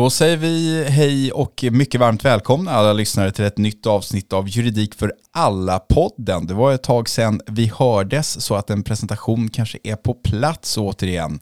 Då säger vi hej och mycket varmt välkomna alla lyssnare till ett nytt avsnitt av Juridik för alla-podden. Det var ett tag sedan vi hördes så att en presentation kanske är på plats återigen.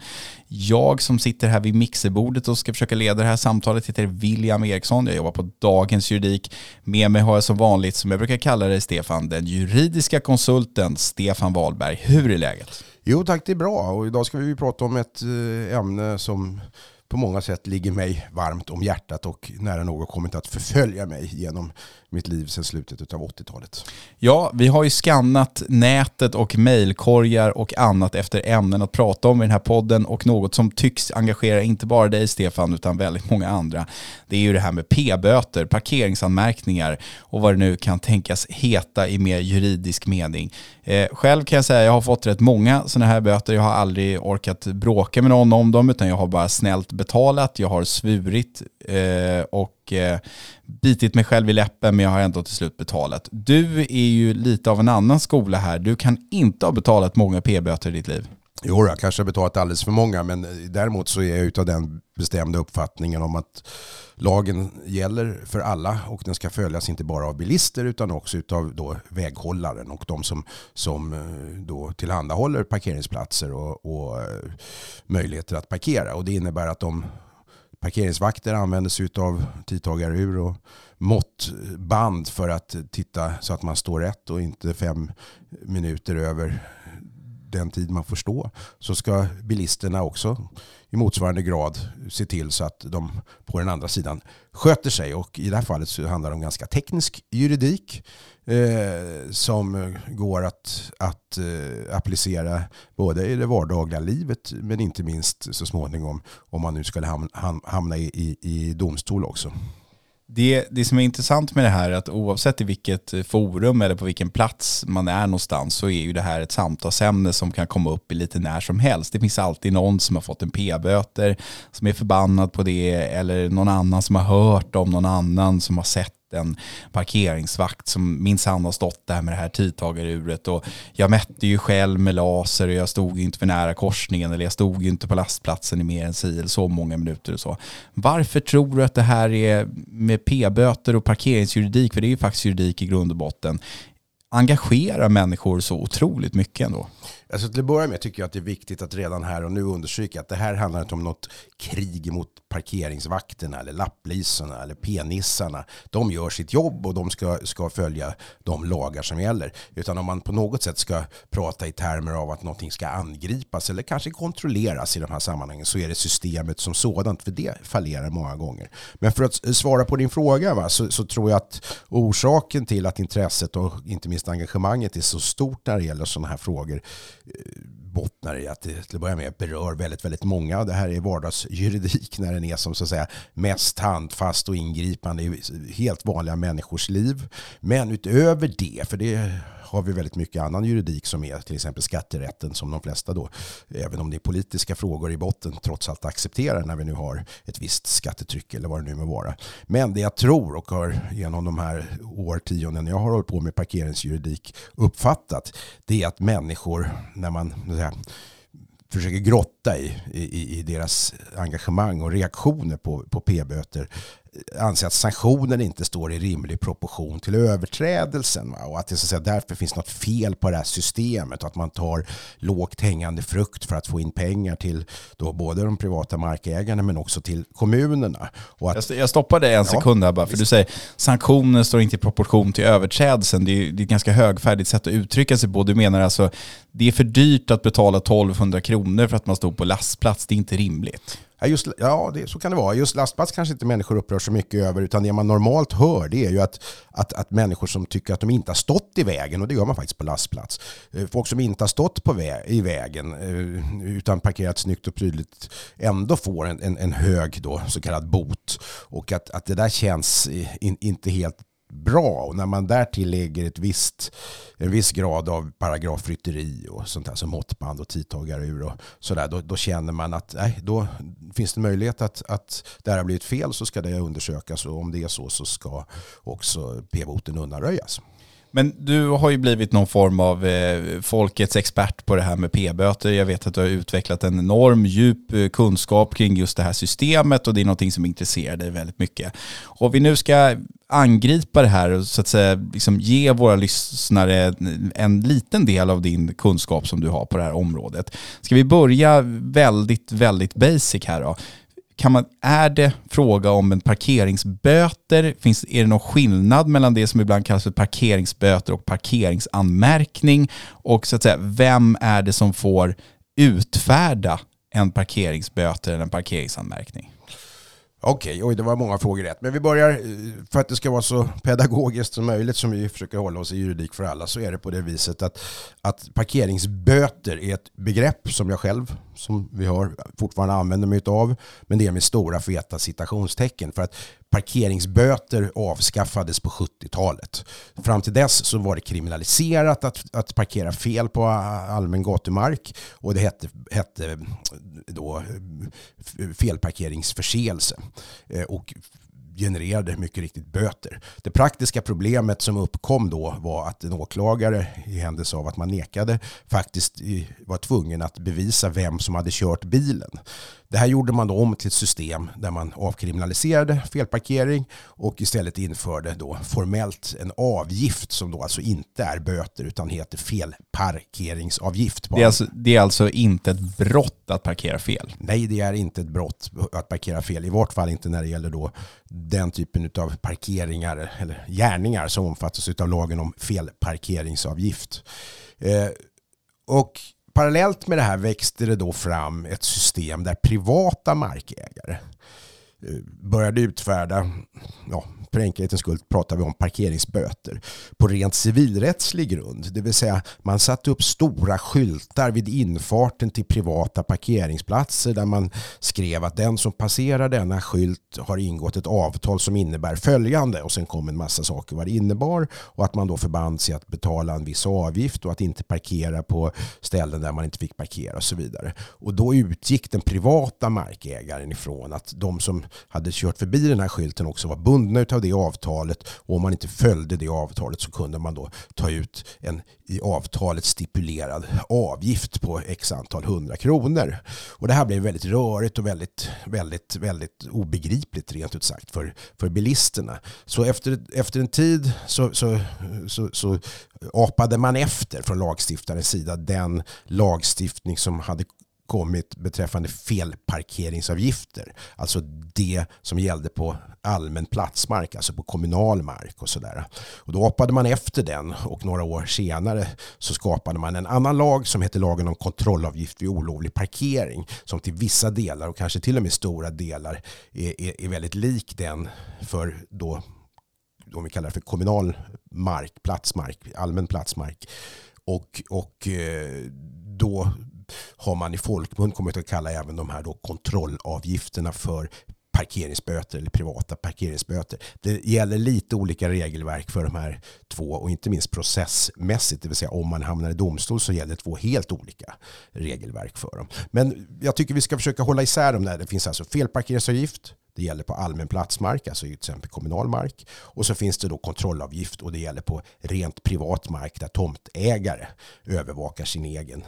Jag som sitter här vid mixerbordet och ska försöka leda det här samtalet heter William Eriksson. Jag jobbar på Dagens Juridik. Med mig har jag som vanligt, som jag brukar kalla dig Stefan, den juridiska konsulten Stefan Wahlberg. Hur är läget? Jo tack, det är bra. Och idag ska vi prata om ett eh, ämne som på många sätt ligger mig varmt om hjärtat och nära nog kommit att förfölja mig genom mitt liv sedan slutet av 80-talet. Ja, vi har ju skannat nätet och mejlkorgar och annat efter ämnen att prata om i den här podden och något som tycks engagera inte bara dig Stefan utan väldigt många andra. Det är ju det här med p-böter, parkeringsanmärkningar och vad det nu kan tänkas heta i mer juridisk mening. Eh, själv kan jag säga att jag har fått rätt många sådana här böter. Jag har aldrig orkat bråka med någon om dem utan jag har bara snällt betalat, jag har svurit eh, och eh, bitit mig själv i läppen men jag har ändå till slut betalat. Du är ju lite av en annan skola här. Du kan inte ha betalat många p-böter i ditt liv. Jo, jag kanske har betalat alldeles för många, men däremot så är jag utav den bestämda uppfattningen om att lagen gäller för alla och den ska följas inte bara av bilister utan också utav då väghållaren och de som, som eh, då tillhandahåller parkeringsplatser och, och eh, möjligheter att parkera. Och det innebär att de parkeringsvakter använder sig av tidtagarur och måttband för att titta så att man står rätt och inte fem minuter över den tid man får stå. Så ska bilisterna också i motsvarande grad se till så att de på den andra sidan sköter sig. Och i det här fallet så handlar det om ganska teknisk juridik eh, som går att, att eh, applicera både i det vardagliga livet men inte minst så småningom om man nu skulle hamna, hamna i, i, i domstol också. Det, det som är intressant med det här är att oavsett i vilket forum eller på vilken plats man är någonstans så är ju det här ett samtalsämne som kan komma upp i lite när som helst. Det finns alltid någon som har fått en p-böter som är förbannad på det eller någon annan som har hört om någon annan som har sett en parkeringsvakt som minsann har stått där med det här tidtagaruret och jag mätte ju själv med laser och jag stod ju inte för nära korsningen eller jag stod ju inte på lastplatsen i mer än si eller så många minuter och så. Varför tror du att det här är med p-böter och parkeringsjuridik, för det är ju faktiskt juridik i grund och botten, engagerar människor så otroligt mycket ändå? Alltså till att börja med tycker jag att det är viktigt att redan här och nu understryka att det här handlar inte om något krig mot parkeringsvakterna eller lapplisorna eller penissarna. De gör sitt jobb och de ska, ska följa de lagar som gäller. Utan om man på något sätt ska prata i termer av att någonting ska angripas eller kanske kontrolleras i de här sammanhangen så är det systemet som sådant, för det fallerar många gånger. Men för att svara på din fråga va, så, så tror jag att orsaken till att intresset och inte minst engagemanget är så stort när det gäller sådana här frågor Eh, bottnar i att det till att börja med berör väldigt, väldigt många. Det här är vardagsjuridik när den är som så att säga mest handfast och ingripande i helt vanliga människors liv. Men utöver det, för det har vi väldigt mycket annan juridik som är till exempel skatterätten som de flesta då, även om det är politiska frågor i botten, trots allt accepterar när vi nu har ett visst skattetryck eller vad det nu må vara. Men det jag tror och har genom de här årtionden jag har hållit på med parkeringsjuridik uppfattat, det är att människor när man här, försöker grotta i, i, i, deras engagemang och reaktioner på, på p-böter anser att sanktionen inte står i rimlig proportion till överträdelsen. Va? Och att det så att säga, därför finns något fel på det här systemet och att man tar lågt hängande frukt för att få in pengar till då både de privata markägarna men också till kommunerna. Och att, jag stoppar dig en sekund här bara, för du säger sanktionen står inte i proportion till överträdelsen. Det är, det är ett ganska högfärdigt sätt att uttrycka sig på. Du menar alltså det är för dyrt att betala 1200 kronor för att man står på lastplats. Det är inte rimligt. Ja, just, ja det, så kan det vara. Just lastplats kanske inte människor upprör så mycket över utan det man normalt hör det är ju att, att, att människor som tycker att de inte har stått i vägen och det gör man faktiskt på lastplats. Eh, folk som inte har stått på vä i vägen eh, utan parkerat snyggt och prydligt ändå får en, en, en hög då, så kallad bot. Och att, att det där känns in, inte helt bra. Och när man därtill lägger ett visst, en viss grad av paragrafrytteri och sånt där som måttband och tidtagarur och sådär, då, då känner man att nej, då finns det möjlighet att, att det här har blivit fel så ska det undersökas och om det är så så ska också p-boten undanröjas. Men du har ju blivit någon form av eh, folkets expert på det här med p-böter. Jag vet att du har utvecklat en enorm djup eh, kunskap kring just det här systemet och det är någonting som intresserar dig väldigt mycket. Och vi nu ska angripa det här och så att säga liksom ge våra lyssnare en liten del av din kunskap som du har på det här området. Ska vi börja väldigt, väldigt basic här då? Kan man, är det fråga om en parkeringsböter? Finns, är det någon skillnad mellan det som ibland kallas för parkeringsböter och parkeringsanmärkning? Och så att säga, vem är det som får utfärda en parkeringsböter eller en parkeringsanmärkning? Okej, okay, det var många frågor rätt. Men vi börjar, eh, för att det ska vara så pedagogiskt som möjligt som vi försöker hålla oss i juridik för alla, så är det på det viset att, att parkeringsböter är ett begrepp som jag själv, som vi har, fortfarande använder mig av, men det är med stora feta citationstecken. För att parkeringsböter avskaffades på 70-talet. Fram till dess så var det kriminaliserat att, att parkera fel på allmän gatumark och det hette, hette då felparkeringsförseelse. Eh, och genererade mycket riktigt böter. Det praktiska problemet som uppkom då var att en åklagare i händelse av att man nekade faktiskt var tvungen att bevisa vem som hade kört bilen. Det här gjorde man då om till ett system där man avkriminaliserade felparkering och istället införde då formellt en avgift som då alltså inte är böter utan heter felparkeringsavgift. Det är, alltså, det är alltså inte ett brott att parkera fel? Nej, det är inte ett brott att parkera fel. I vart fall inte när det gäller då den typen av parkeringar eller gärningar som omfattas av lagen om felparkeringsavgift. Eh, och parallellt med det här växte det då fram ett system där privata markägare Eh, började utfärda ja, för enkelhetens skull pratar vi om parkeringsböter på rent civilrättslig grund. Det vill säga man satte upp stora skyltar vid infarten till privata parkeringsplatser där man skrev att den som passerar denna skylt har ingått ett avtal som innebär följande och sen kom en massa saker vad det innebar och att man då förband sig att betala en viss avgift och att inte parkera på ställen där man inte fick parkera och så vidare. Och då utgick den privata markägaren ifrån att de som hade kört förbi den här skylten också var bundna av det avtalet och om man inte följde det avtalet så kunde man då ta ut en i avtalet stipulerad avgift på x antal hundra kronor. Och det här blev väldigt rörigt och väldigt, väldigt, väldigt obegripligt rent ut sagt för, för bilisterna. Så efter, efter en tid så, så, så, så apade man efter från lagstiftarens sida den lagstiftning som hade kommit beträffande felparkeringsavgifter. Alltså det som gällde på allmän platsmark, alltså på kommunal mark och sådär. Och då hoppade man efter den och några år senare så skapade man en annan lag som heter lagen om kontrollavgift vid olovlig parkering som till vissa delar och kanske till och med stora delar är, är, är väldigt lik den för då om vi kallar det för kommunal mark, platsmark, allmän platsmark. Och, och eh, då har man i folkmun kommit att kalla även de här då kontrollavgifterna för parkeringsböter eller privata parkeringsböter. Det gäller lite olika regelverk för de här två och inte minst processmässigt, det vill säga om man hamnar i domstol så gäller två helt olika regelverk för dem. Men jag tycker vi ska försöka hålla isär dem där. Det finns alltså felparkeringsavgift, det gäller på allmän platsmark, alltså till exempel kommunal mark. Och så finns det då kontrollavgift och det gäller på rent privat mark där tomtägare övervakar sin egen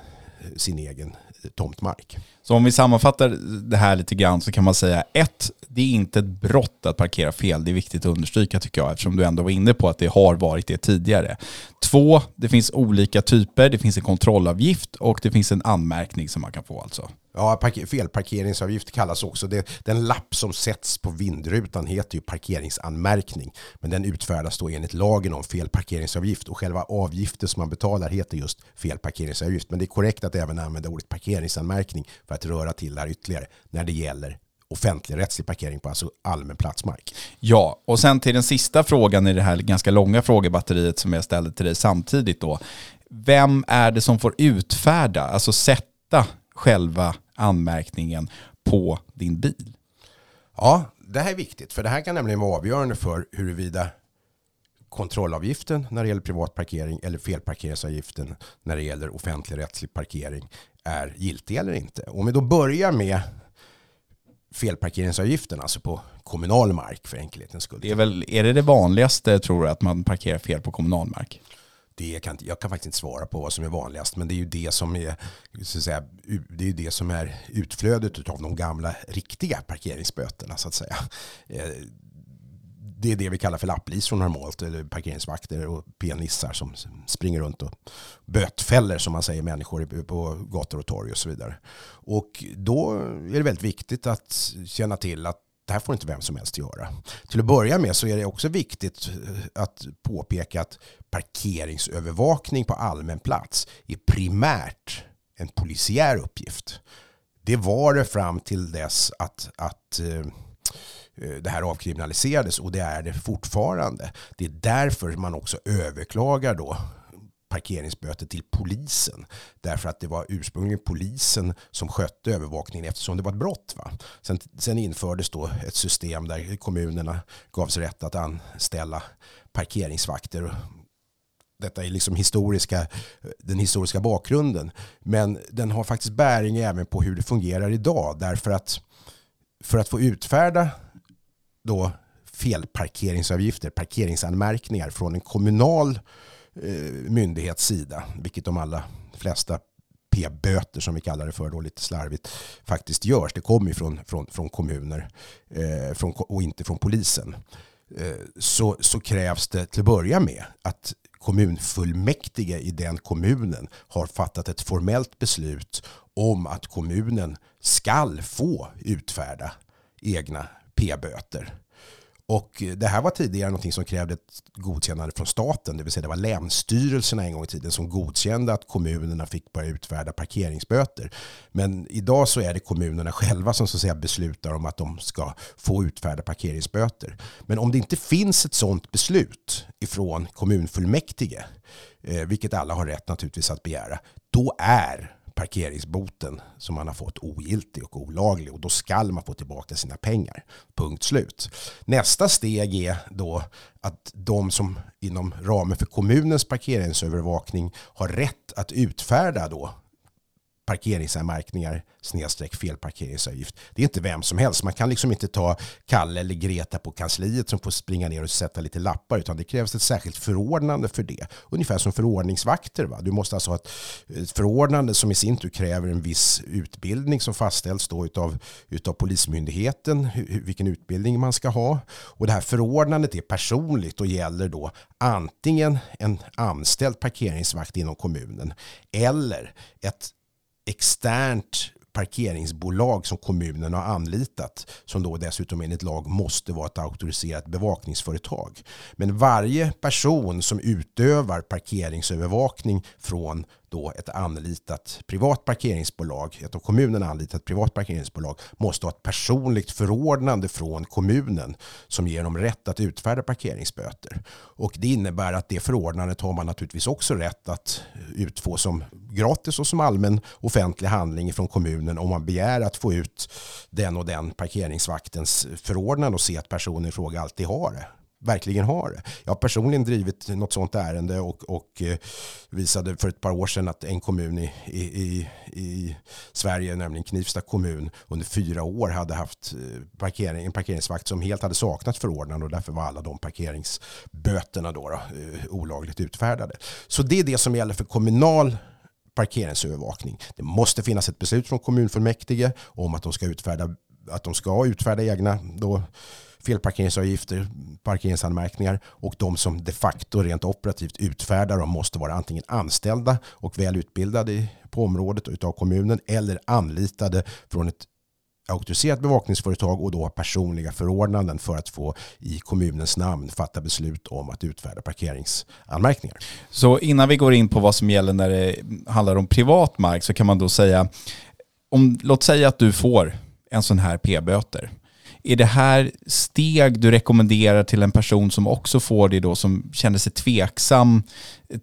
sin egen eh, tomtmark. Så om vi sammanfattar det här lite grann så kan man säga ett, det är inte ett brott att parkera fel. Det är viktigt att understryka tycker jag eftersom du ändå var inne på att det har varit det tidigare. Två, det finns olika typer. Det finns en kontrollavgift och det finns en anmärkning som man kan få alltså. Ja, felparkeringsavgift kallas också. Det, den lapp som sätts på vindrutan heter ju parkeringsanmärkning. Men den utfärdas då enligt lagen om felparkeringsavgift och själva avgiften som man betalar heter just felparkeringsavgift. Men det är korrekt att även använda ordet parkeringsanmärkning för att röra till det här ytterligare när det gäller offentlig rättslig parkering på alltså allmän platsmark. Ja, och sen till den sista frågan i det här ganska långa frågebatteriet som jag ställde till dig samtidigt då. Vem är det som får utfärda, alltså sätta själva anmärkningen på din bil? Ja, det här är viktigt för det här kan nämligen vara avgörande för huruvida kontrollavgiften när det gäller privat parkering eller felparkeringsavgiften när det gäller offentlig rättslig parkering är giltig eller inte. Om vi då börjar med felparkeringsavgiften, alltså på kommunal mark för enkelhetens skull. Det är, väl, är det det vanligaste tror du att man parkerar fel på kommunal mark? Det kan, jag kan faktiskt inte svara på vad som är vanligast, men det är ju det som är, så att säga, det är, det som är utflödet av de gamla riktiga parkeringsböterna så att säga. Eh, det är det vi kallar för lapplisor normalt, eller parkeringsvakter och pianissar som springer runt och bötfäller som man säger människor på gator och torg och så vidare. Och då är det väldigt viktigt att känna till att det här får inte vem som helst göra. Till att börja med så är det också viktigt eh, att påpeka att parkeringsövervakning på allmän plats är primärt en polisiär uppgift. Det var det fram till dess att, att eh, eh, det här avkriminaliserades och det är det fortfarande. Det är därför man också överklagar då parkeringsböter till polisen. Därför att det var ursprungligen polisen som skötte övervakningen eftersom det var ett brott. Va? Sen, sen infördes då ett system där kommunerna gavs rätt att anställa parkeringsvakter. Detta är liksom historiska, den historiska bakgrunden. Men den har faktiskt bäring även på hur det fungerar idag. Därför att för att få utfärda då felparkeringsavgifter, parkeringsanmärkningar från en kommunal eh, myndighets sida, vilket de allra flesta p-böter som vi kallar det för då lite slarvigt faktiskt görs. Det kommer ju från, från, från kommuner eh, från, och inte från polisen. Eh, så, så krävs det till att börja med att kommunfullmäktige i den kommunen har fattat ett formellt beslut om att kommunen skall få utfärda egna p-böter. Och det här var tidigare något som krävde ett godkännande från staten, det vill säga det var länsstyrelserna en gång i tiden som godkände att kommunerna fick börja utfärda parkeringsböter. Men idag så är det kommunerna själva som så att säga beslutar om att de ska få utfärda parkeringsböter. Men om det inte finns ett sådant beslut ifrån kommunfullmäktige, eh, vilket alla har rätt naturligtvis att begära, då är parkeringsboten som man har fått ogiltig och olaglig och då skall man få tillbaka sina pengar. Punkt slut. Nästa steg är då att de som inom ramen för kommunens parkeringsövervakning har rätt att utfärda då parkeringsanmärkningar snedstreck felparkeringsavgift. Det är inte vem som helst. Man kan liksom inte ta Kalle eller Greta på kansliet som får springa ner och sätta lite lappar utan det krävs ett särskilt förordnande för det. Ungefär som förordningsvakter. Va? Du måste alltså ha ett förordnande som i sin tur kräver en viss utbildning som fastställs då utav, utav Polismyndigheten, vilken utbildning man ska ha. Och det här förordnandet är personligt och gäller då antingen en anställd parkeringsvakt inom kommunen eller ett externt parkeringsbolag som kommunen har anlitat som då dessutom enligt lag måste vara ett auktoriserat bevakningsföretag. Men varje person som utövar parkeringsövervakning från då ett anlitat privat parkeringsbolag, ett av kommunen anlitat privat parkeringsbolag, måste ha ett personligt förordnande från kommunen som ger dem rätt att utfärda parkeringsböter. Och det innebär att det förordnandet har man naturligtvis också rätt att utfå som gratis och som allmän offentlig handling från kommunen om man begär att få ut den och den parkeringsvaktens förordnande och se att personen i fråga alltid har det verkligen har det. Jag har personligen drivit något sådant ärende och, och eh, visade för ett par år sedan att en kommun i, i, i Sverige, nämligen Knivsta kommun, under fyra år hade haft eh, parkering, en parkeringsvakt som helt hade saknat förordnande och därför var alla de parkeringsböterna då, då eh, olagligt utfärdade. Så det är det som gäller för kommunal parkeringsövervakning. Det måste finnas ett beslut från kommunfullmäktige om att de ska utfärda, att de ska utfärda egna då, felparkeringsavgifter, parkeringsanmärkningar och de som de facto rent operativt utfärdar dem måste vara antingen anställda och väl utbildade på området av kommunen eller anlitade från ett auktoriserat bevakningsföretag och då har personliga förordnanden för att få i kommunens namn fatta beslut om att utfärda parkeringsanmärkningar. Så innan vi går in på vad som gäller när det handlar om privat mark så kan man då säga, om, låt säga att du får en sån här p-böter är det här steg du rekommenderar till en person som också får det då, som känner sig tveksam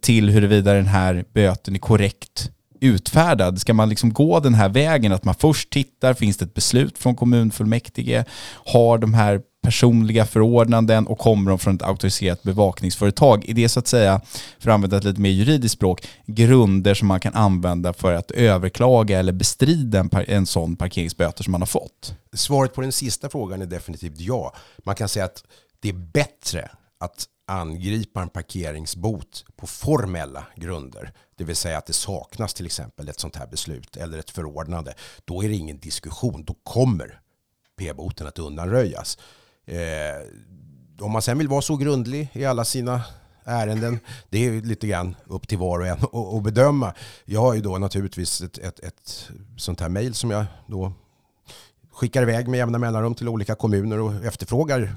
till huruvida den här böten är korrekt utfärdad? Ska man liksom gå den här vägen att man först tittar, finns det ett beslut från kommunfullmäktige? Har de här personliga förordnanden och kommer de från ett auktoriserat bevakningsföretag. Är det så att säga, för att använda ett lite mer juridiskt språk, grunder som man kan använda för att överklaga eller bestrida en, en sån parkeringsböter som man har fått? Svaret på den sista frågan är definitivt ja. Man kan säga att det är bättre att angripa en parkeringsbot på formella grunder, det vill säga att det saknas till exempel ett sånt här beslut eller ett förordnande, då är det ingen diskussion. Då kommer p-boten att undanröjas. Eh, om man sen vill vara så grundlig i alla sina ärenden, det är lite grann upp till var och en att bedöma. Jag har ju då naturligtvis ett, ett, ett sånt här mejl som jag då skickar iväg med jämna mellanrum till olika kommuner och efterfrågar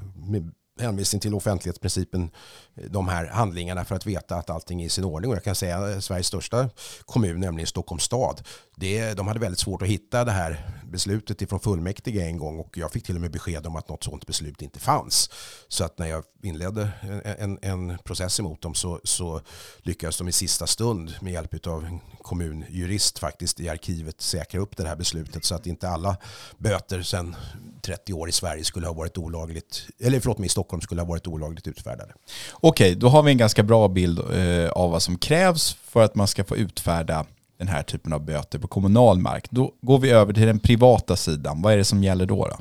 hänvisning till offentlighetsprincipen eh, de här handlingarna för att veta att allting är i sin ordning. Och jag kan säga att Sveriges största kommun, nämligen Stockholms stad, det, de hade väldigt svårt att hitta det här beslutet ifrån fullmäktige en gång och jag fick till och med besked om att något sådant beslut inte fanns. Så att när jag inledde en, en, en process emot dem så, så lyckades de i sista stund med hjälp av en kommunjurist faktiskt i arkivet säkra upp det här beslutet så att inte alla böter sedan 30 år i Sverige skulle ha varit olagligt, eller förlåt mig, i Stockholm skulle ha varit olagligt utfärdade. Okej, då har vi en ganska bra bild eh, av vad som krävs för att man ska få utfärda den här typen av böter på kommunal mark. Då går vi över till den privata sidan. Vad är det som gäller då? då?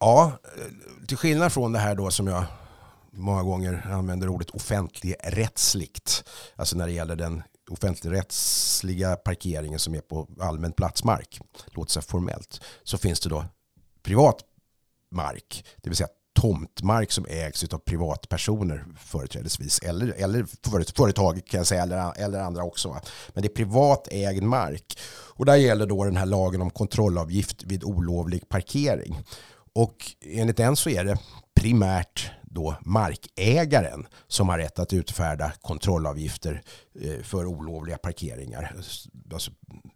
Ja, till skillnad från det här då som jag många gånger använder ordet offentligrättsligt, alltså när det gäller den offentligrättsliga parkeringen som är på allmän platsmark, låter sig formellt, så finns det då privat mark, det vill säga tomtmark som ägs av privatpersoner företrädesvis. Eller, eller företag kan jag säga, eller, eller andra också. Men det är privat ägd mark. Och där gäller då den här lagen om kontrollavgift vid olovlig parkering. Och enligt den så är det primärt då markägaren som har rätt att utfärda kontrollavgifter eh, för olovliga parkeringar. Alltså, alltså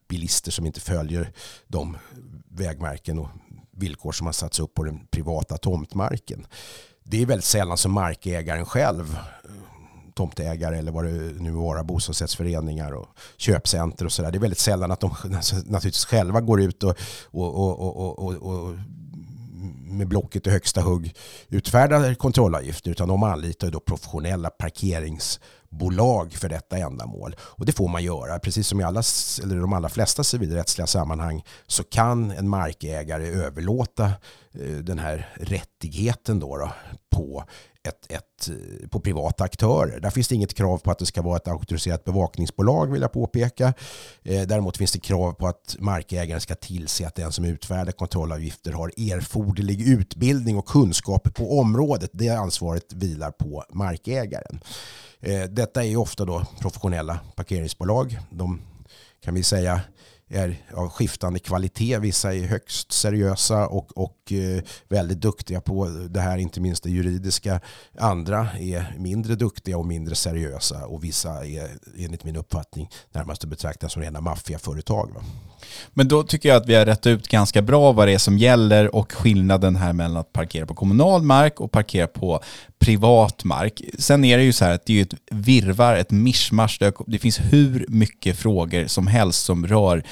bilister som inte följer de vägmärken och villkor som har satts upp på den privata tomtmarken. Det är väldigt sällan som markägaren själv tomtägare eller vad det nu vara, bostadsrättsföreningar och köpcenter och sådär. Det är väldigt sällan att de alltså, naturligtvis själva går ut och, och, och, och, och med blocket i högsta hugg utfärdar kontrollavgifter utan de anlitar då professionella parkerings bolag för detta ändamål. Och det får man göra. Precis som i alla, eller de allra flesta civilrättsliga sammanhang så kan en markägare överlåta eh, den här rättigheten då, då på ett, ett, eh, på privata aktörer. Där finns det inget krav på att det ska vara ett auktoriserat bevakningsbolag vill jag påpeka. Eh, däremot finns det krav på att markägaren ska tillse att den som utfärdar kontrollavgifter har erforderlig utbildning och kunskap på området. Det ansvaret vilar på markägaren. Eh, detta är ofta då professionella parkeringsbolag. De kan vi säga är av skiftande kvalitet. Vissa är högst seriösa och, och eh, väldigt duktiga på det här, inte minst det juridiska. Andra är mindre duktiga och mindre seriösa och vissa är enligt min uppfattning närmast att betrakta som rena maffiaföretag. Men då tycker jag att vi har rätt ut ganska bra vad det är som gäller och skillnaden här mellan att parkera på kommunal mark och parkera på privat mark. Sen är det ju så här att det är ett virvar, ett mischmasch. Det finns hur mycket frågor som helst som rör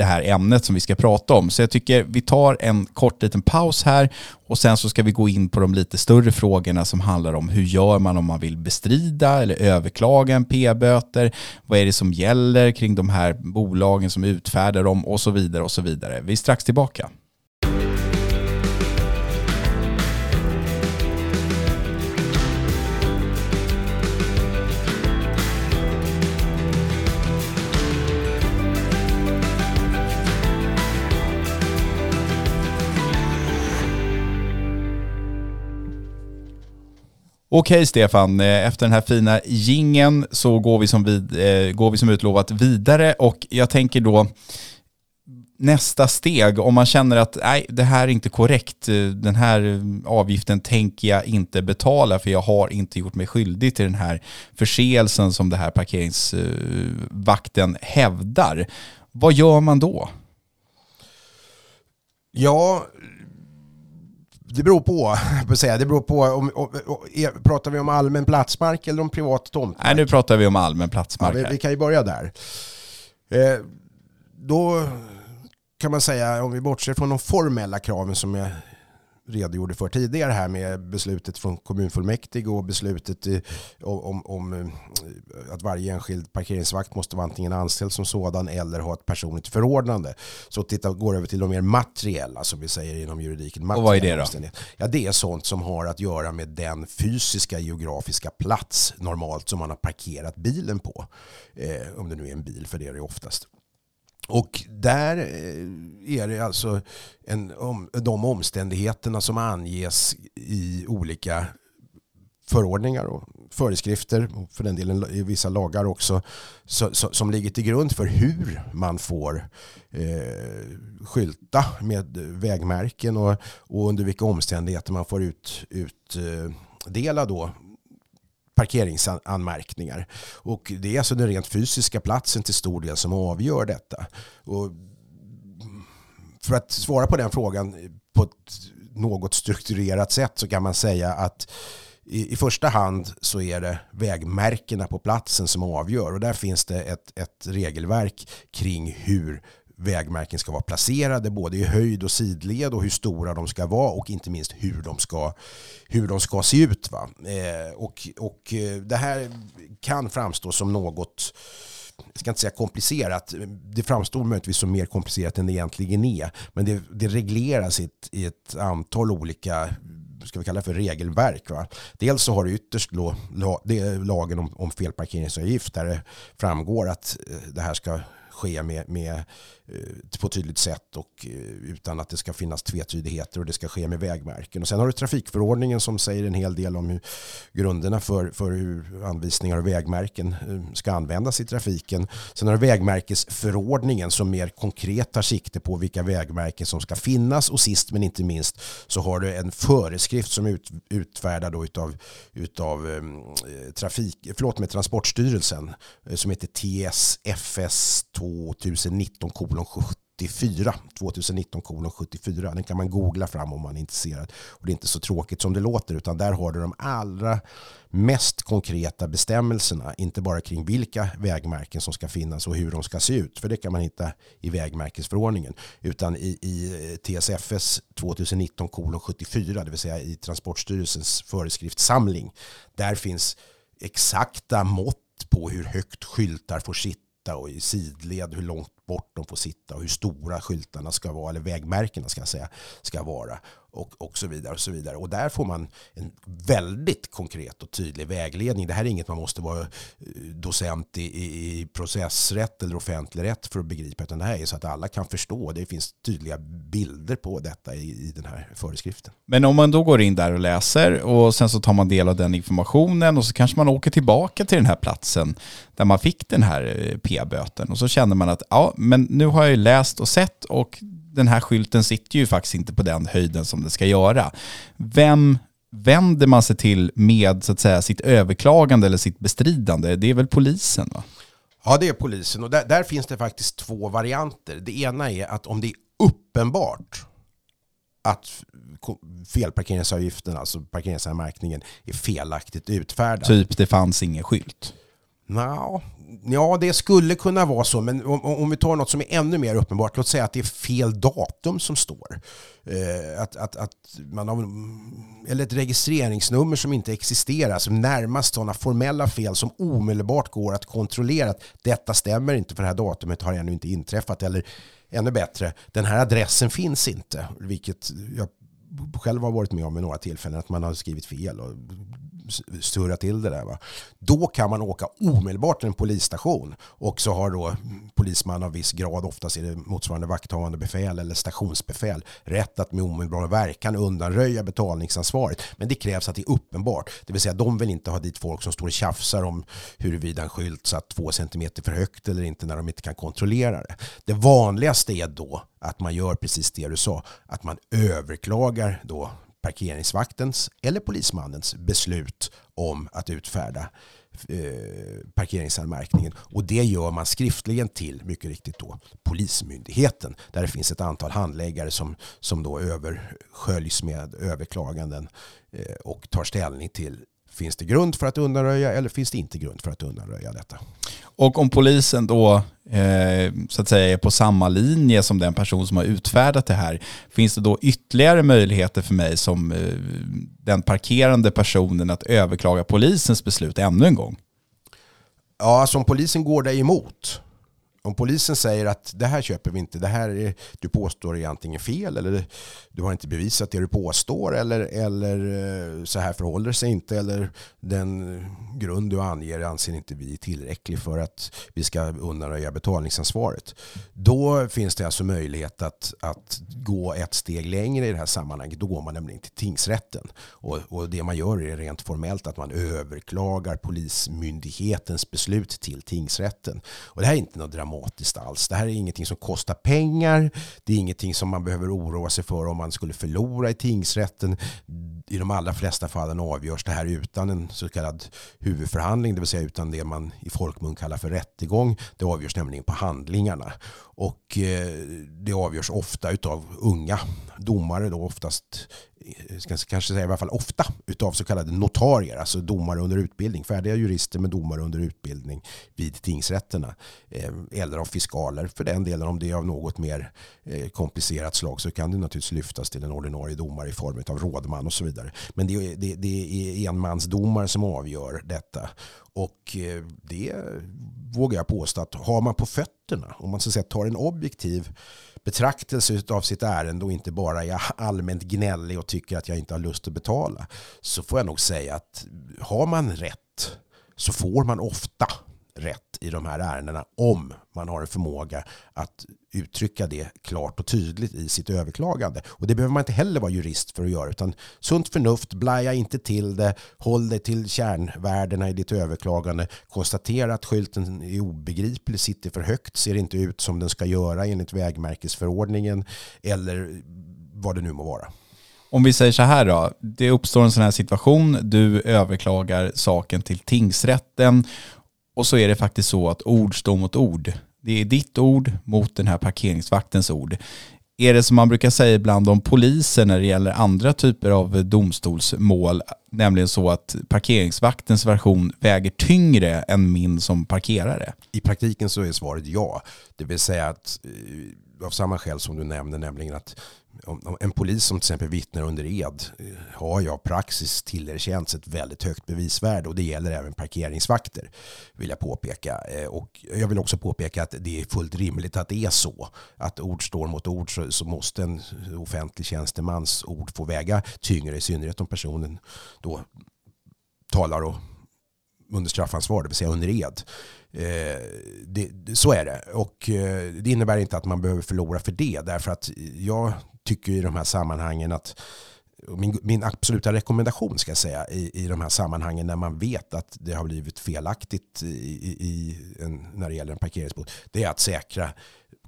det här ämnet som vi ska prata om. Så jag tycker vi tar en kort liten paus här och sen så ska vi gå in på de lite större frågorna som handlar om hur gör man om man vill bestrida eller överklaga en p-böter? Vad är det som gäller kring de här bolagen som utfärdar dem och så vidare och så vidare. Vi är strax tillbaka. Okej Stefan, eh, efter den här fina gingen så går vi, som vid, eh, går vi som utlovat vidare och jag tänker då nästa steg, om man känner att nej, det här är inte korrekt, eh, den här avgiften tänker jag inte betala för jag har inte gjort mig skyldig till den här förseelsen som det här parkeringsvakten hävdar. Vad gör man då? Ja, det beror på, det beror på om, om, om, pratar vi om allmän platsmark eller om privat tomtmark? Nej, nu pratar vi om allmän platsmark. Ja, vi, vi, kan ju börja där. Eh, då kan man säga, om vi bortser från de formella kraven som jag redogjorde för tidigare här med beslutet från kommunfullmäktige och beslutet om, om, eh, att varje enskild parkeringsvakt måste vara antingen anställd som sådan eller ha ett personligt förordnande. Så titta, går över till de mer materiella som vi säger inom juridiken. Och vad är det då? Ja, det är sånt som har att göra med den fysiska geografiska plats normalt som man har parkerat bilen på. Eh, om det nu är en bil, för det är det oftast. Och där eh, är det alltså en, om, de omständigheterna som anges i olika förordningar och föreskrifter, och för den delen i vissa lagar också, så, så, som ligger till grund för hur man får eh, skylta med vägmärken och, och, under vilka omständigheter man får ut, utdela eh, då parkeringsanmärkningar. Och det är alltså den rent fysiska platsen till stor del som avgör detta. Och för att svara på den frågan på ett något strukturerat sätt så kan man säga att i, i första hand så är det vägmärkena på platsen som avgör och där finns det ett, ett regelverk kring hur vägmärken ska vara placerade både i höjd och sidled och hur stora de ska vara och inte minst hur de ska, hur de ska se ut. Va? Eh, och, och eh, det här kan framstå som något jag ska inte säga komplicerat, det framstår möjligtvis som mer komplicerat än det egentligen är. Men det, det regleras i ett, i ett antal olika ska vi kalla det för regelverk. Va? Dels så har du ytterst lo, lo, lagen om, om felparkeringsavgift där det framgår att eh, det här ska ske med, med, eh, på ett tydligt sätt och eh, utan att det ska finnas tvetydigheter och det ska ske med vägmärken. Och sen har du trafikförordningen som säger en hel del om hur grunderna för, för hur anvisningar och vägmärken eh, ska användas i trafiken. Sen har du vägmärkesförordningen som mer konkret tar sikte på vilka vägmärken som ska finnas och sist men inte minst så har du en föreskrift som ut, utfärdad då utav, utav eh, trafik, förlåt med Transportstyrelsen som heter TSFS 2 2019 kolon 74. 2019 kolon 74. Den kan man googla fram om man är intresserad. Och det är inte så tråkigt som det låter utan där har du de allra mest konkreta bestämmelserna. Inte bara kring vilka vägmärken som ska finnas och hur de ska se ut. För det kan man hitta i vägmärkesförordningen. Utan i, i TSFS 2019 kolon 74. Det vill säga i Transportstyrelsens föreskriftssamling. Där finns exakta mått på hur högt skyltar får sitta sitta och i sidled hur långt bort de får sitta och hur stora skyltarna ska vara, eller vägmärkena ska jag säga, ska vara och, och så vidare. Och så vidare. Och där får man en väldigt konkret och tydlig vägledning. Det här är inget man måste vara eh, docent i, i, i processrätt eller offentlig rätt för att begripa, utan det här är så att alla kan förstå. Det finns tydliga bilder på detta i, i den här föreskriften. Men om man då går in där och läser och sen så tar man del av den informationen och så kanske man åker tillbaka till den här platsen där man fick den här eh, p-böten och så känner man att ja, men nu har jag ju läst och sett och den här skylten sitter ju faktiskt inte på den höjden som det ska göra. Vem vänder man sig till med så att säga, sitt överklagande eller sitt bestridande? Det är väl polisen? va? Ja, det är polisen. Och där, där, finns det faktiskt två varianter. Det ena är att om det är uppenbart att felparkeringsavgiften, alltså parkeringsanmärkningen, är felaktigt utfärdad. Typ det fanns ingen skylt? No, Ja, det skulle kunna vara så, men om, om, vi tar något som är ännu mer uppenbart, låt säga att det är fel datum som står. Eh, att, att, att man har, eller ett registreringsnummer som inte existerar, som närmast sådana formella fel som omedelbart går att kontrollera att detta stämmer inte för det här datumet har ännu inte inträffat. Eller ännu bättre, den här adressen finns inte, vilket jag själv har varit med om i några tillfällen, att man har skrivit fel och surra till det där. Va? Då kan man åka omedelbart till en polisstation och så har då polisman av viss grad, oftast är det motsvarande vakthavande befäl eller stationsbefäl, rätt att med omedelbar verkan undanröja betalningsansvaret. Men det krävs att det är uppenbart, det vill säga de vill inte ha dit folk som står och tjafsar om huruvida en skylt satt två centimeter för högt eller inte när de inte kan kontrollera det. Det vanligaste är då att man gör precis det du sa, att man överklagar då parkeringsvaktens eller polismannens beslut om att utfärda eh, parkeringsanmärkningen. Och det gör man skriftligen till, mycket riktigt då, Polismyndigheten. Där det finns ett antal handläggare som, som då översköljs med överklaganden eh, och tar ställning till Finns det grund för att undanröja eller finns det inte grund för att undanröja detta? Och om polisen då eh, så att säga är på samma linje som den person som har utfärdat det här, finns det då ytterligare möjligheter för mig som eh, den parkerande personen att överklaga polisens beslut ännu en gång? Ja, alltså om polisen går dig emot om polisen säger att det här köper vi inte, det här är, du påstår är antingen fel eller du har inte bevisat det du påstår eller, eller eh, så här förhåller det sig inte eller den grund du anger anser inte vi är tillräcklig för att vi ska undanröja betalningsansvaret. Då finns det alltså möjlighet att, att gå ett steg längre i det här sammanhanget. Då går man nämligen till tingsrätten och, och det man gör är rent formellt att man överklagar polismyndighetens beslut till tingsrätten. Och det här är inte något dramatiskt alls. Det här är ingenting som kostar pengar. Det är ingenting som man behöver oroa sig för om man skulle förlora i tingsrätten. I de allra flesta fallen avgörs det här utan en så kallad huvudförhandling, det vill säga utan det man i folkmun kallar för rättegång. Det avgörs nämligen på handlingarna. Och eh, det avgörs ofta av unga domare, då oftast eh, ska kanske säga i alla fall ofta, utav så kallade notarier, alltså domare under utbildning, färdiga jurister med domare under utbildning vid tingsrätterna. Eh, eller av fiskaler, för den delen om det är av något mer eh, komplicerat slag så kan det naturligtvis lyftas till en ordinarie domare i form av rådman och så vidare. Men det är, det, det är enmansdomare som avgör detta. Och eh, det vågar jag påstå att har man på fötterna, om man så att säga tar en objektiv betraktelse av sitt ärende och inte bara är allmänt gnällig och tycker att jag inte har lust att betala så får jag nog säga att har man rätt så får man ofta rätt i de här ärendena om man har en förmåga att uttrycka det klart och tydligt i sitt överklagande. Och det behöver man inte heller vara jurist för att göra utan sunt förnuft, blaja inte till det, håll dig till kärnvärdena i ditt överklagande, konstatera att skylten är obegriplig, sitter för högt, ser inte ut som den ska göra enligt vägmärkesförordningen eller vad det nu må vara. Om vi säger så här då, det uppstår en sån här situation, du överklagar saken till tingsrätten och så är det faktiskt så att ord står mot ord. Det är ditt ord mot den här parkeringsvaktens ord. Är det som man brukar säga ibland om poliser när det gäller andra typer av domstolsmål, nämligen så att parkeringsvaktens version väger tyngre än min som parkerare? I praktiken så är svaret ja. Det vill säga att eh, av samma skäl som du nämnde, nämligen att en polis som till exempel vittnar under ed eh, har jag praxis tillerkänts ett väldigt högt bevisvärde och det gäller även parkeringsvakter vill jag påpeka. Eh, och jag vill också påpeka att det är fullt rimligt att det är så. Att ord står mot ord så, så måste en offentlig tjänstemans ord få väga tyngre i synnerhet om personen då talar och under straffansvar, det vill säga under ed. Eh, det, så är det. Och eh, det innebär inte att man behöver förlora för det. Därför att jag tycker i de här sammanhangen att min, min absoluta rekommendation ska jag säga i, i de här sammanhangen när man vet att det har blivit felaktigt i, i en, när det gäller en parkeringsbot det är att säkra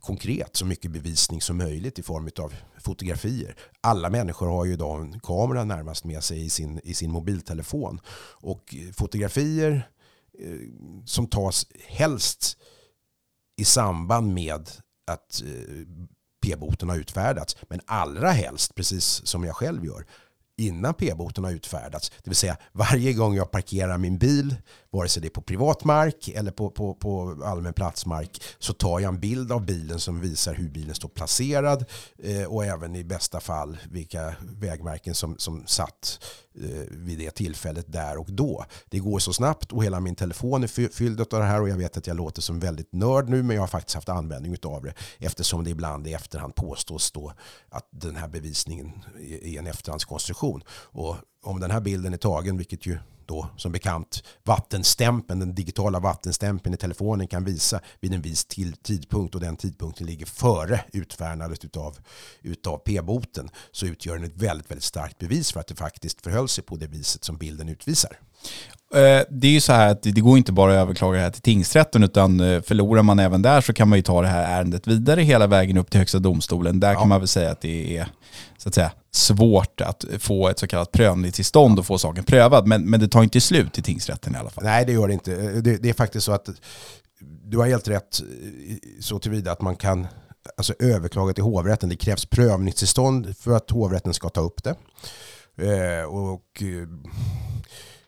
konkret så mycket bevisning som möjligt i form av fotografier. Alla människor har ju idag en kamera närmast med sig i sin, i sin mobiltelefon och fotografier eh, som tas helst i samband med att eh, p-boten har utfärdats. Men allra helst, precis som jag själv gör, innan p-boten har utfärdats. Det vill säga varje gång jag parkerar min bil vare sig det är på privat mark eller på, på, på allmän platsmark, så tar jag en bild av bilen som visar hur bilen står placerad eh, och även i bästa fall vilka vägmärken som, som satt eh, vid det tillfället där och då. Det går så snabbt och hela min telefon är fylld av det här och jag vet att jag låter som väldigt nörd nu men jag har faktiskt haft användning av det eftersom det ibland i efterhand påstås då att den här bevisningen är en efterhandskonstruktion. Och om den här bilden är tagen, vilket ju då som bekant vattenstämpeln, den digitala vattenstämpeln i telefonen kan visa vid en viss tidpunkt och den tidpunkten ligger före utfärdandet utav, utav p-boten så utgör den ett väldigt, väldigt starkt bevis för att det faktiskt förhöll sig på det viset som bilden utvisar. Eh, det är ju så här att det går inte bara att överklaga det här till tingsrätten utan eh, förlorar man även där så kan man ju ta det här ärendet vidare hela vägen upp till högsta domstolen. Där ja. kan man väl säga att det är så att säga, svårt att få ett så kallat prövningstillstånd och få saken prövad. Men, men det tar inte slut i tingsrätten i alla fall. Nej, det gör det inte. Det, det är faktiskt så att du har helt rätt så tillvida att man kan alltså, överklaga till hovrätten. Det krävs prövningstillstånd för att hovrätten ska ta upp det. Eh, och eh,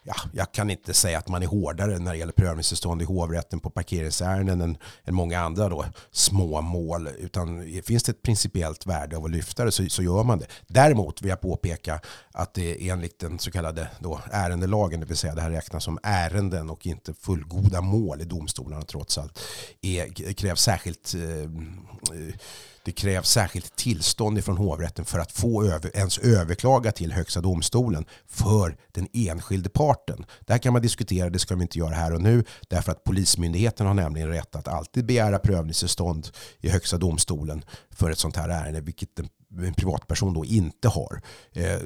ja, jag kan inte säga att man är hårdare när det gäller prövningstillstånd i hovrätten på parkeringsärenden än, än många andra då, små mål. Utan finns det ett principiellt värde av att lyfta det så, så gör man det. Däremot vill jag påpeka att det enligt den så kallade då ärendelagen, det vill säga det här räknas som ärenden och inte fullgoda mål i domstolarna trots allt, är, krävs särskilt eh, det krävs särskilt tillstånd från hovrätten för att få över, ens överklaga till högsta domstolen för den enskilde parten. Det här kan man diskutera, det ska vi inte göra här och nu, därför att Polismyndigheten har nämligen rätt att alltid begära prövningstillstånd i högsta domstolen för ett sånt här ärende, vilket en, en privatperson då inte har. Eh,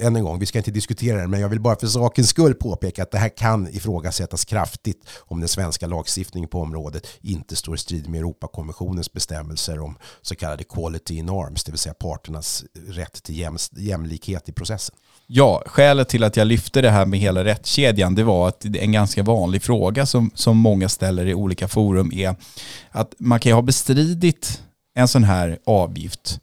än en gång, vi ska inte diskutera det, men jag vill bara för sakens skull påpeka att det här kan ifrågasättas kraftigt om den svenska lagstiftningen på området inte står i strid med Europakonventionens bestämmelser om så kallade quality in arms, det vill säga parternas rätt till jäm, jämlikhet i processen. Ja, skälet till att jag lyfte det här med hela rättskedjan, det var att en ganska vanlig fråga som, som många ställer i olika forum är att man kan ju ha bestridit en sån här avgift,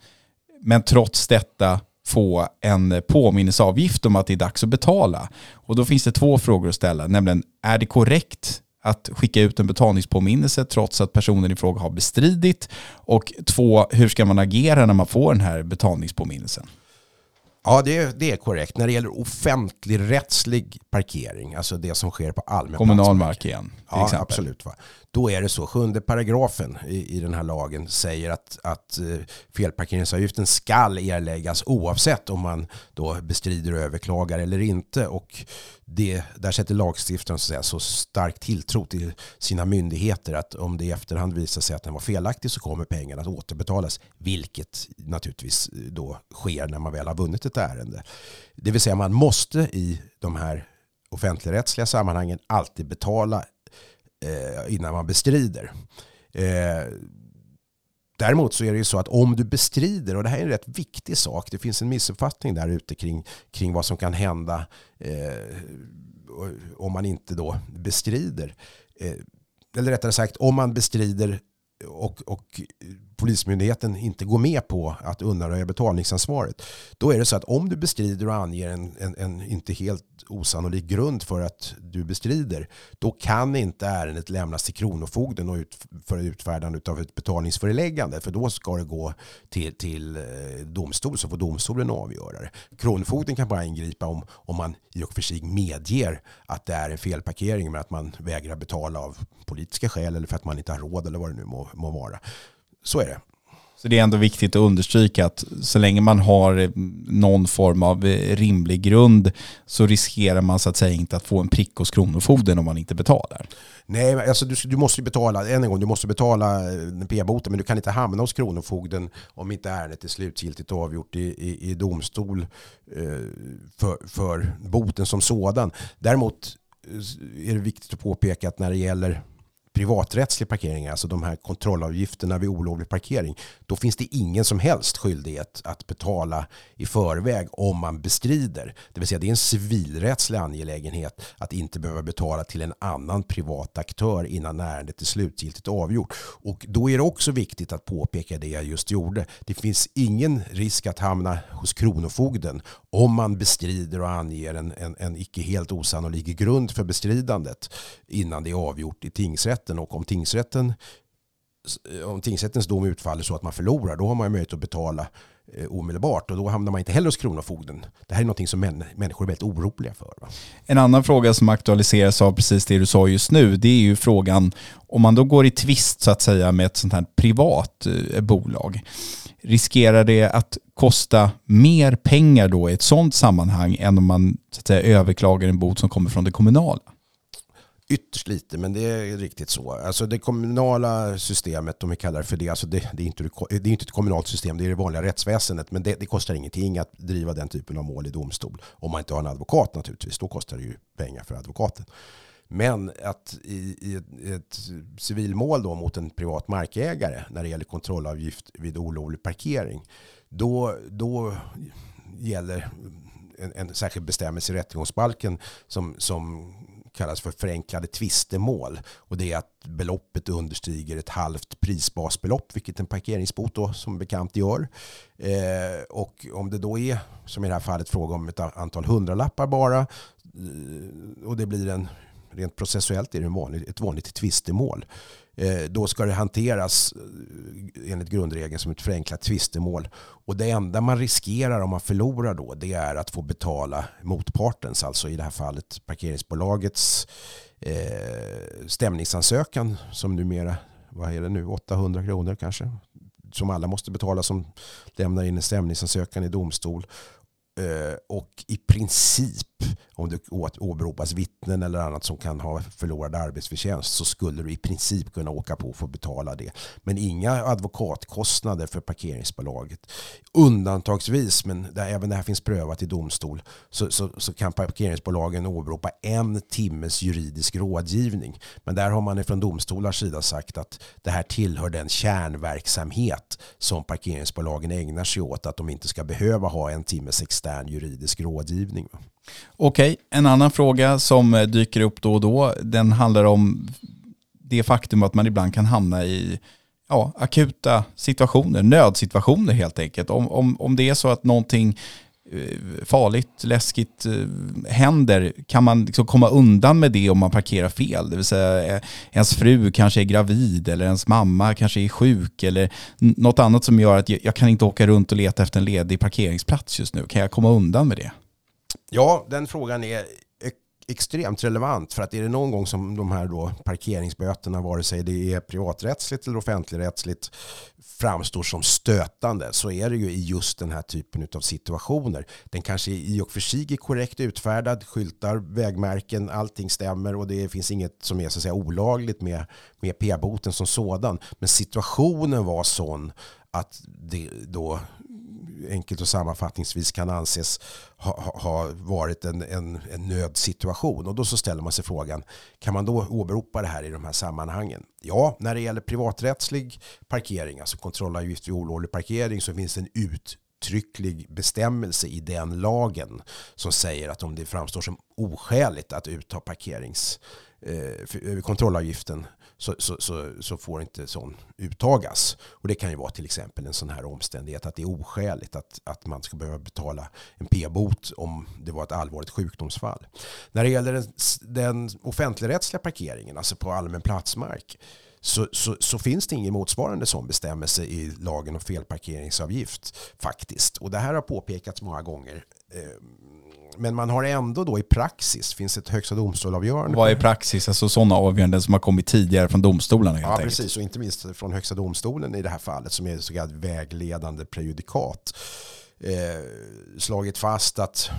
men trots detta få en påminnelseavgift om att det är dags att betala. Och då finns det två frågor att ställa, nämligen är det korrekt att skicka ut en betalningspåminnelse trots att personen i fråga har bestridit? Och två, hur ska man agera när man får den här betalningspåminnelsen? Ja, det, det är korrekt. När det gäller offentlig rättslig parkering, alltså det som sker på allmän Kommunal mark igen. Ja, exempel. absolut. Va? Då är det så, sjunde paragrafen i, i den här lagen säger att, att eh, felparkeringsavgiften skall erläggas oavsett om man då bestrider och överklagar eller inte. Och det, där sätter lagstiftaren så, säga, så stark tilltro till sina myndigheter att om det i efterhand visar sig att den var felaktig så kommer pengarna att återbetalas. Vilket naturligtvis eh, då sker när man väl har vunnit ett ärende. Det vill säga man måste i de här offentligrättsliga sammanhangen alltid betala eh, innan man bestrider. Eh, Däremot så är det ju så att om du bestrider, och det här är en rätt viktig sak, det finns en missuppfattning där ute kring, kring vad som kan hända eh, om man inte då bestrider. Eh, eller rättare sagt, om man bestrider och, och Polismyndigheten inte går med på att undanröja betalningsansvaret. Då är det så att om du bestrider och anger en, en, en, inte helt osannolik grund för att du bestrider, då kan inte ärendet lämnas till Kronofogden och ut, för utfärdande av ett betalningsföreläggande. För då ska det gå till, till eh, domstol så får domstolen avgöra det. Kronofogden kan bara ingripa om, om man i och för sig medger att det är en felparkering men att man vägrar betala av politiska skäl eller för att man inte har råd eller vad det nu må, må vara. Så är det. Så det är ändå viktigt att understryka att så länge man har eh, någon form av eh, rimlig grund så riskerar man så att säga inte att få en prick hos Kronofogden om man inte betalar. Nej, alltså du, du måste betala, än en gång, du måste betala eh, p-boten men du kan inte hamna hos Kronofogden om inte ärendet är slutgiltigt avgjort i, i, i domstol eh, för, för boten som sådan. Däremot är det viktigt att påpeka att när det gäller privaträttslig parkering, alltså de här kontrollavgifterna vid olovlig parkering, då finns det ingen som helst skyldighet att betala i förväg om man bestrider. Det vill säga det är en civilrättslig angelägenhet att inte behöva betala till en annan privat aktör innan ärendet är slutgiltigt avgjort. Och då är det också viktigt att påpeka det jag just gjorde. Det finns ingen risk att hamna hos Kronofogden om man bestrider och anger en, en, en icke helt osannolik grund för bestridandet innan det är avgjort i tingsrätten. Och om tingsrätten eh, om tingsrättens dom utfaller så att man förlorar, då har man möjlighet att betala eh, omedelbart och då hamnar man inte heller hos Kronofogden. Det här är något som män, människor är väldigt oroliga för. Va? En annan fråga som aktualiseras av precis det du sa just nu, det är ju frågan om man då går i tvist så att säga med ett sånt här privat eh, bolag, riskerar det att kosta mer pengar då i ett sånt sammanhang än om man så att säga, överklagar en bot som kommer från det kommunala? Ytterst lite, men det är riktigt så. Alltså det kommunala systemet, om vi kallar det för det, alltså det, det, är inte, det är inte ett kommunalt system, det är det vanliga rättsväsendet. Men det, det, kostar ingenting att driva den typen av mål i domstol. Om man inte har en advokat naturligtvis, då kostar det ju pengar för advokaten. Men att i, i ett, ett civilmål då mot en privat markägare när det gäller kontrollavgift vid olovlig parkering, då, då gäller en, en särskild bestämmelse i rättegångsbalken som, som kallas för förenklade tvistemål. Och det är att beloppet understiger ett halvt prisbasbelopp, vilket en parkeringsbot då som bekant gör. Eh, och om det då är, som i det här fallet, fråga om ett antal hundralappar bara eh, och det blir en rent processuellt är det en vanlig, ett vanligt tvistemål. Eh, då ska det hanteras eh, enligt grundregeln som ett förenklat tvistemål. Och det enda man riskerar om man förlorar då det är att få betala motpartens, alltså i det här fallet parkeringsbolagets eh, stämningsansökan som numera, vad är det nu, 800 kronor kanske? Som alla måste betala som lämnar in en stämningsansökan i domstol. Eh, och i princip, om det åberopas vittnen eller annat som kan ha förlorad arbetsförtjänst så skulle du i princip kunna åka på och få betala det. Men inga advokatkostnader för parkeringsbolaget. Undantagsvis, men där även det här finns prövat i domstol, så, så, så kan parkeringsbolagen åberopa en timmes juridisk rådgivning. Men där har man från domstolars sida sagt att det här tillhör den kärnverksamhet som parkeringsbolagen ägnar sig åt. Att de inte ska behöva ha en timmes extern juridisk rådgivning. Okej, en annan fråga som eh, dyker upp då och då, den handlar om det faktum att man ibland kan hamna i ja, akuta situationer, nödsituationer helt enkelt. Om, om, om det är så att någonting Eh, farligt, läskigt eh, händer, kan man liksom komma undan med det om man parkerar fel? Det vill säga eh, ens fru kanske är gravid eller ens mamma kanske är sjuk eller något annat som gör att jag kan inte åka runt och leta efter en ledig parkeringsplats just nu. Kan jag komma undan med det? Ja, den frågan är extremt relevant för att är det någon gång som de här då parkeringsböterna, vare sig det är privaträttsligt eller offentligrättsligt, framstår som stötande så är det ju i just den här typen av situationer. Den kanske i och för sig är korrekt utfärdad, skyltar, vägmärken, allting stämmer och det finns inget som är så att säga olagligt med, med p-boten som sådan. Men situationen var sån att det då enkelt och sammanfattningsvis kan anses ha, ha varit en, en, en nödsituation. Och då så ställer man sig frågan, kan man då åberopa det här i de här sammanhangen? Ja, när det gäller privaträttslig parkering, alltså kontrollavgift vid olovlig parkering, så finns det en uttrycklig bestämmelse i den lagen som säger att om det framstår som oskäligt att utta parkerings Eh, eh, kontrollavgiften så, så, så, så, får inte sån uttagas. Och det kan ju vara till exempel en sån här omständighet att det är oskäligt att, att man ska behöva betala en p-bot om det var ett allvarligt sjukdomsfall. När det gäller den, den offentligrättsliga parkeringen, alltså på allmän platsmark, så, så, så, finns det ingen motsvarande sån bestämmelse i lagen om felparkeringsavgift faktiskt. Och det här har påpekats många gånger. Eh, men man har ändå då i praxis, finns ett högsta domstolavgörande. Vad är praxis? Alltså sådana avgöranden som har kommit tidigare från domstolarna helt Ja, enkelt. precis. Och inte minst från högsta domstolen i det här fallet som är så kallat vägledande prejudikat. Eh, slagit fast att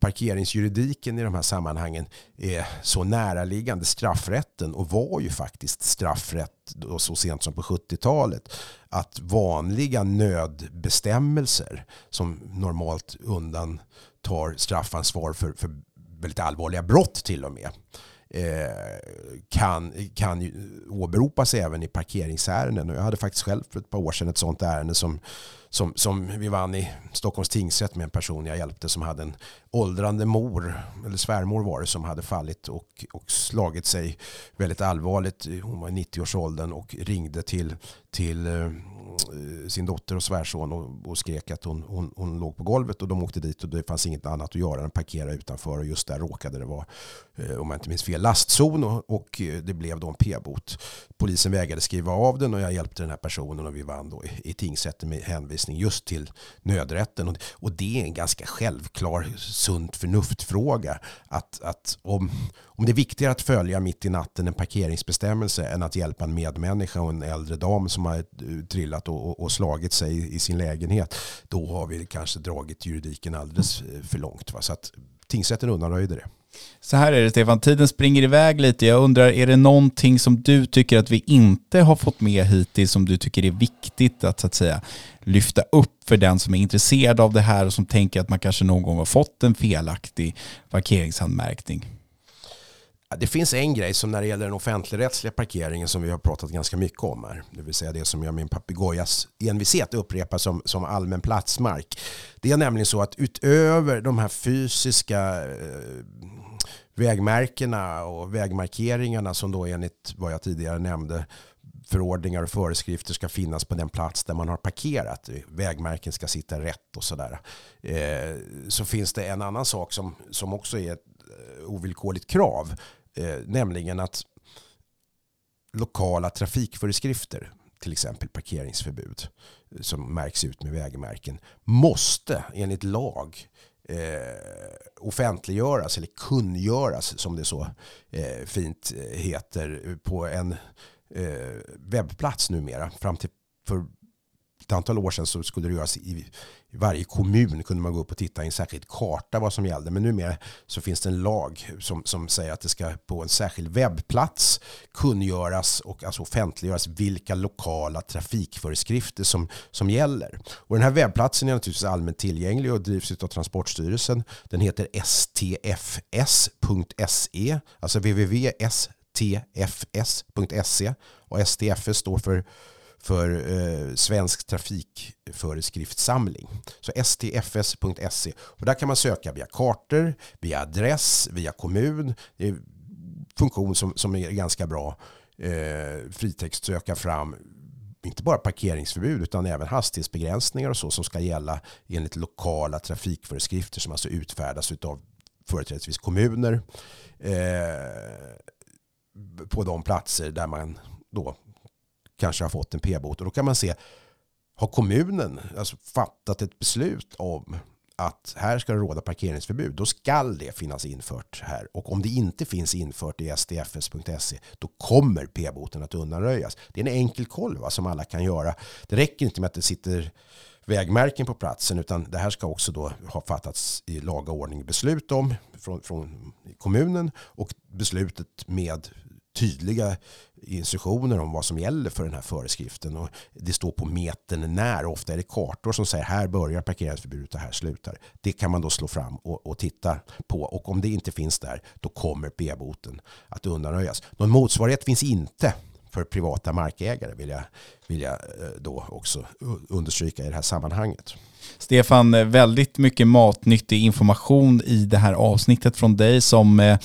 parkeringsjuridiken i de här sammanhangen är så näraliggande straffrätten och var ju faktiskt straffrätt då så sent som på 70-talet att vanliga nödbestämmelser som normalt undantar straffansvar för, för väldigt allvarliga brott till och med eh, kan, kan åberopas även i parkeringsärenden. Och jag hade faktiskt själv för ett par år sedan ett sånt ärende som som, som vi vann i Stockholms tingsrätt med en person jag hjälpte som hade en åldrande mor, eller svärmor var det, som hade fallit och, och slagit sig väldigt allvarligt. Hon var i 90-årsåldern och ringde till, till eh, sin dotter och svärson och, och skrek att hon, hon, hon låg på golvet och de åkte dit och det fanns inget annat att göra än att parkera utanför och just där råkade det vara, eh, om jag inte minns fel, lastzon och, och eh, det blev då en p-bot. Polisen vägrade skriva av den och jag hjälpte den här personen och vi vann då i, i tingsrätten med hänvisning just till nödrätten och, det är en ganska självklar sunt förnuftfråga att, att om, om det är viktigare att följa mitt i natten en parkeringsbestämmelse än att hjälpa en medmänniska och en äldre dam som har trillat och, och slagit sig i sin lägenhet, då har vi kanske dragit juridiken alldeles för långt. Va? Så att tingsrätten undanröjde det. Så här är det Stefan, tiden springer iväg lite. Jag undrar, är det någonting som du tycker att vi inte har fått med hittills som du tycker är viktigt att, så att säga, lyfta upp för den som är intresserad av det här och som tänker att man kanske någon gång har fått en felaktig parkeringsanmärkning? Det finns en grej som när det gäller den offentligrättsliga parkeringen som vi har pratat ganska mycket om här. Det vill säga det som jag min papegojas envishet upprepar som, som allmän platsmark. Det är nämligen så att utöver de här fysiska eh, vägmärkena och vägmarkeringarna som då enligt vad jag tidigare nämnde förordningar och föreskrifter ska finnas på den plats där man har parkerat. Vägmärken ska sitta rätt och sådär. Eh, så finns det en annan sak som, som också är ett eh, ovillkorligt krav. Eh, nämligen att lokala trafikföreskrifter, till exempel parkeringsförbud, eh, som märks ut med vägmärken, måste enligt lag eh, offentliggöras eller kungöras som det så eh, fint eh, heter på en eh, webbplats numera. Fram till för ett antal år sedan så skulle det göras i, i varje kommun kunde man gå upp och titta i en särskild karta vad som gällde. Men numera så finns det en lag som, som säger att det ska på en särskild webbplats kungöras och alltså offentliggöras vilka lokala trafikföreskrifter som, som gäller. Och den här webbplatsen är naturligtvis allmänt tillgänglig och drivs av Transportstyrelsen. Den heter stfs.se, alltså www.stfs.se och STFS står för, för eh, Svensk trafikföreskriftssamling. Så stfs.se och där kan man söka via kartor, via adress, via kommun. Det är en funktion som, som är ganska bra. Eh, fritext söka fram inte bara parkeringsförbud utan även hastighetsbegränsningar och så som ska gälla enligt lokala trafikföreskrifter som alltså utfärdas av företrädesvis kommuner. Eh, på de platser där man då kanske har fått en p-bot. Och då kan man se, har kommunen alltså fattat ett beslut om att här ska det råda parkeringsförbud, då skall det finnas infört här. Och om det inte finns infört i stfs.se, då kommer p-boten att undanröjas. Det är en enkel koll va, som alla kan göra. Det räcker inte med att det sitter vägmärken på platsen utan det här ska också då ha fattats i laga ordning beslut om från, från kommunen och beslutet med tydliga instruktioner om vad som gäller för den här föreskriften. Och det står på metern när. Ofta är det kartor som säger här börjar parkeringsförbudet och här slutar. Det kan man då slå fram och, och titta på. Och om det inte finns där, då kommer p-boten att undanröjas. Någon motsvarighet finns inte för privata markägare vill jag, vill jag eh, då också understryka i det här sammanhanget. Stefan, eh, väldigt mycket matnyttig information i det här avsnittet från dig som eh,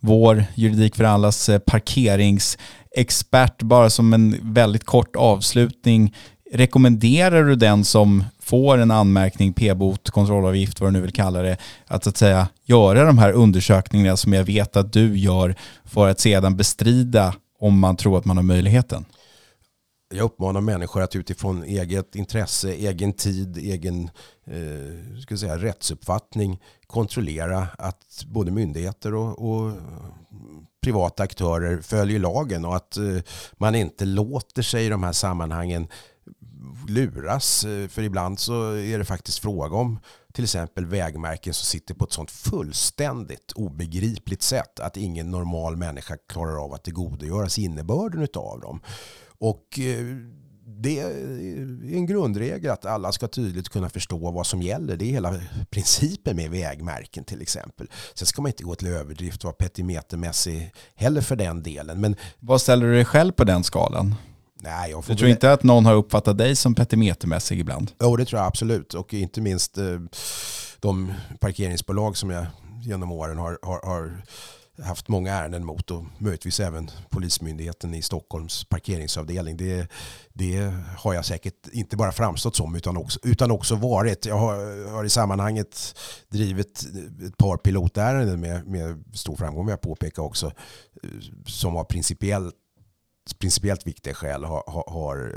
vår Juridik för allas eh, parkeringsexpert. Bara som en väldigt kort avslutning. Rekommenderar du den som får en anmärkning, p-bot, kontrollavgift, vad du nu vill kalla det, att, så att säga, göra de här undersökningarna som jag vet att du gör för att sedan bestrida om man tror att man har möjligheten? Jag uppmanar människor att utifrån eget intresse, egen tid, egen eh, ska säga, rättsuppfattning kontrollera att både myndigheter och, och privata aktörer följer lagen och att eh, man inte låter sig i de här sammanhangen luras. Eh, för ibland så är det faktiskt fråga om till exempel vägmärken som sitter på ett sånt fullständigt obegripligt sätt att ingen normal människa klarar av att tillgodogöra sig innebörden av dem. Och eh, det är en grundregel att alla ska tydligt kunna förstå vad som gäller. Det är hela principen med vägmärken till exempel. Sen ska man inte gå till överdrift och vara petimetermässig heller för den delen. Men vad ställer du dig själv på den skalan? Nej, jag du tror inte att någon har uppfattat dig som petimetermässig ibland? Jo, det tror jag absolut. Och inte minst eh, de parkeringsbolag som jag genom åren har, har, har haft många ärenden mot och möjligtvis även Polismyndigheten i Stockholms parkeringsavdelning. Det, det har jag säkert inte bara framstått som utan också, utan också varit. Jag har, har i sammanhanget drivit ett par pilotärenden med, med stor framgång vill jag påpeka också eh, som har principiellt principiellt viktiga skäl har, har, har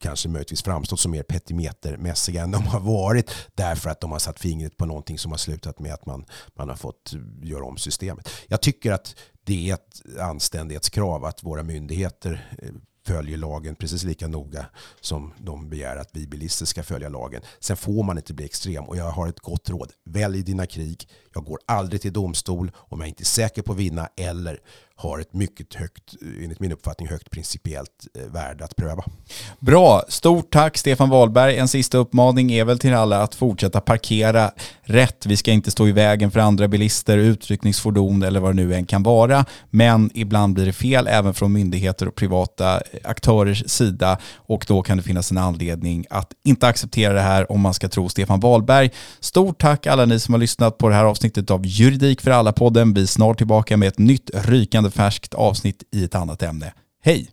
kanske möjligtvis framstått som mer petimetermässiga än de har varit därför att de har satt fingret på någonting som har slutat med att man, man har fått göra om systemet. Jag tycker att det är ett anständighetskrav att våra myndigheter eh, följer lagen precis lika noga som de begär att vi bilister ska följa lagen. Sen får man inte bli extrem och jag har ett gott råd. Välj dina krig. Jag går aldrig till domstol om jag inte är säker på att vinna eller har ett mycket högt, eh, enligt min uppfattning, högt principiellt eh, värde att pröva. Bra, stort tack Stefan Wahlberg. En sista uppmaning är väl till alla att fortsätta parkera rätt. Vi ska inte stå i vägen för andra bilister, utryckningsfordon eller vad det nu än kan vara. Men ibland blir det fel även från myndigheter och privata eh, aktörers sida och då kan det finnas en anledning att inte acceptera det här om man ska tro Stefan Wahlberg. Stort tack alla ni som har lyssnat på det här avsnittet av Juridik för alla-podden. Vi är snart tillbaka med ett nytt rykande färskt avsnitt i ett annat ämne. Hej!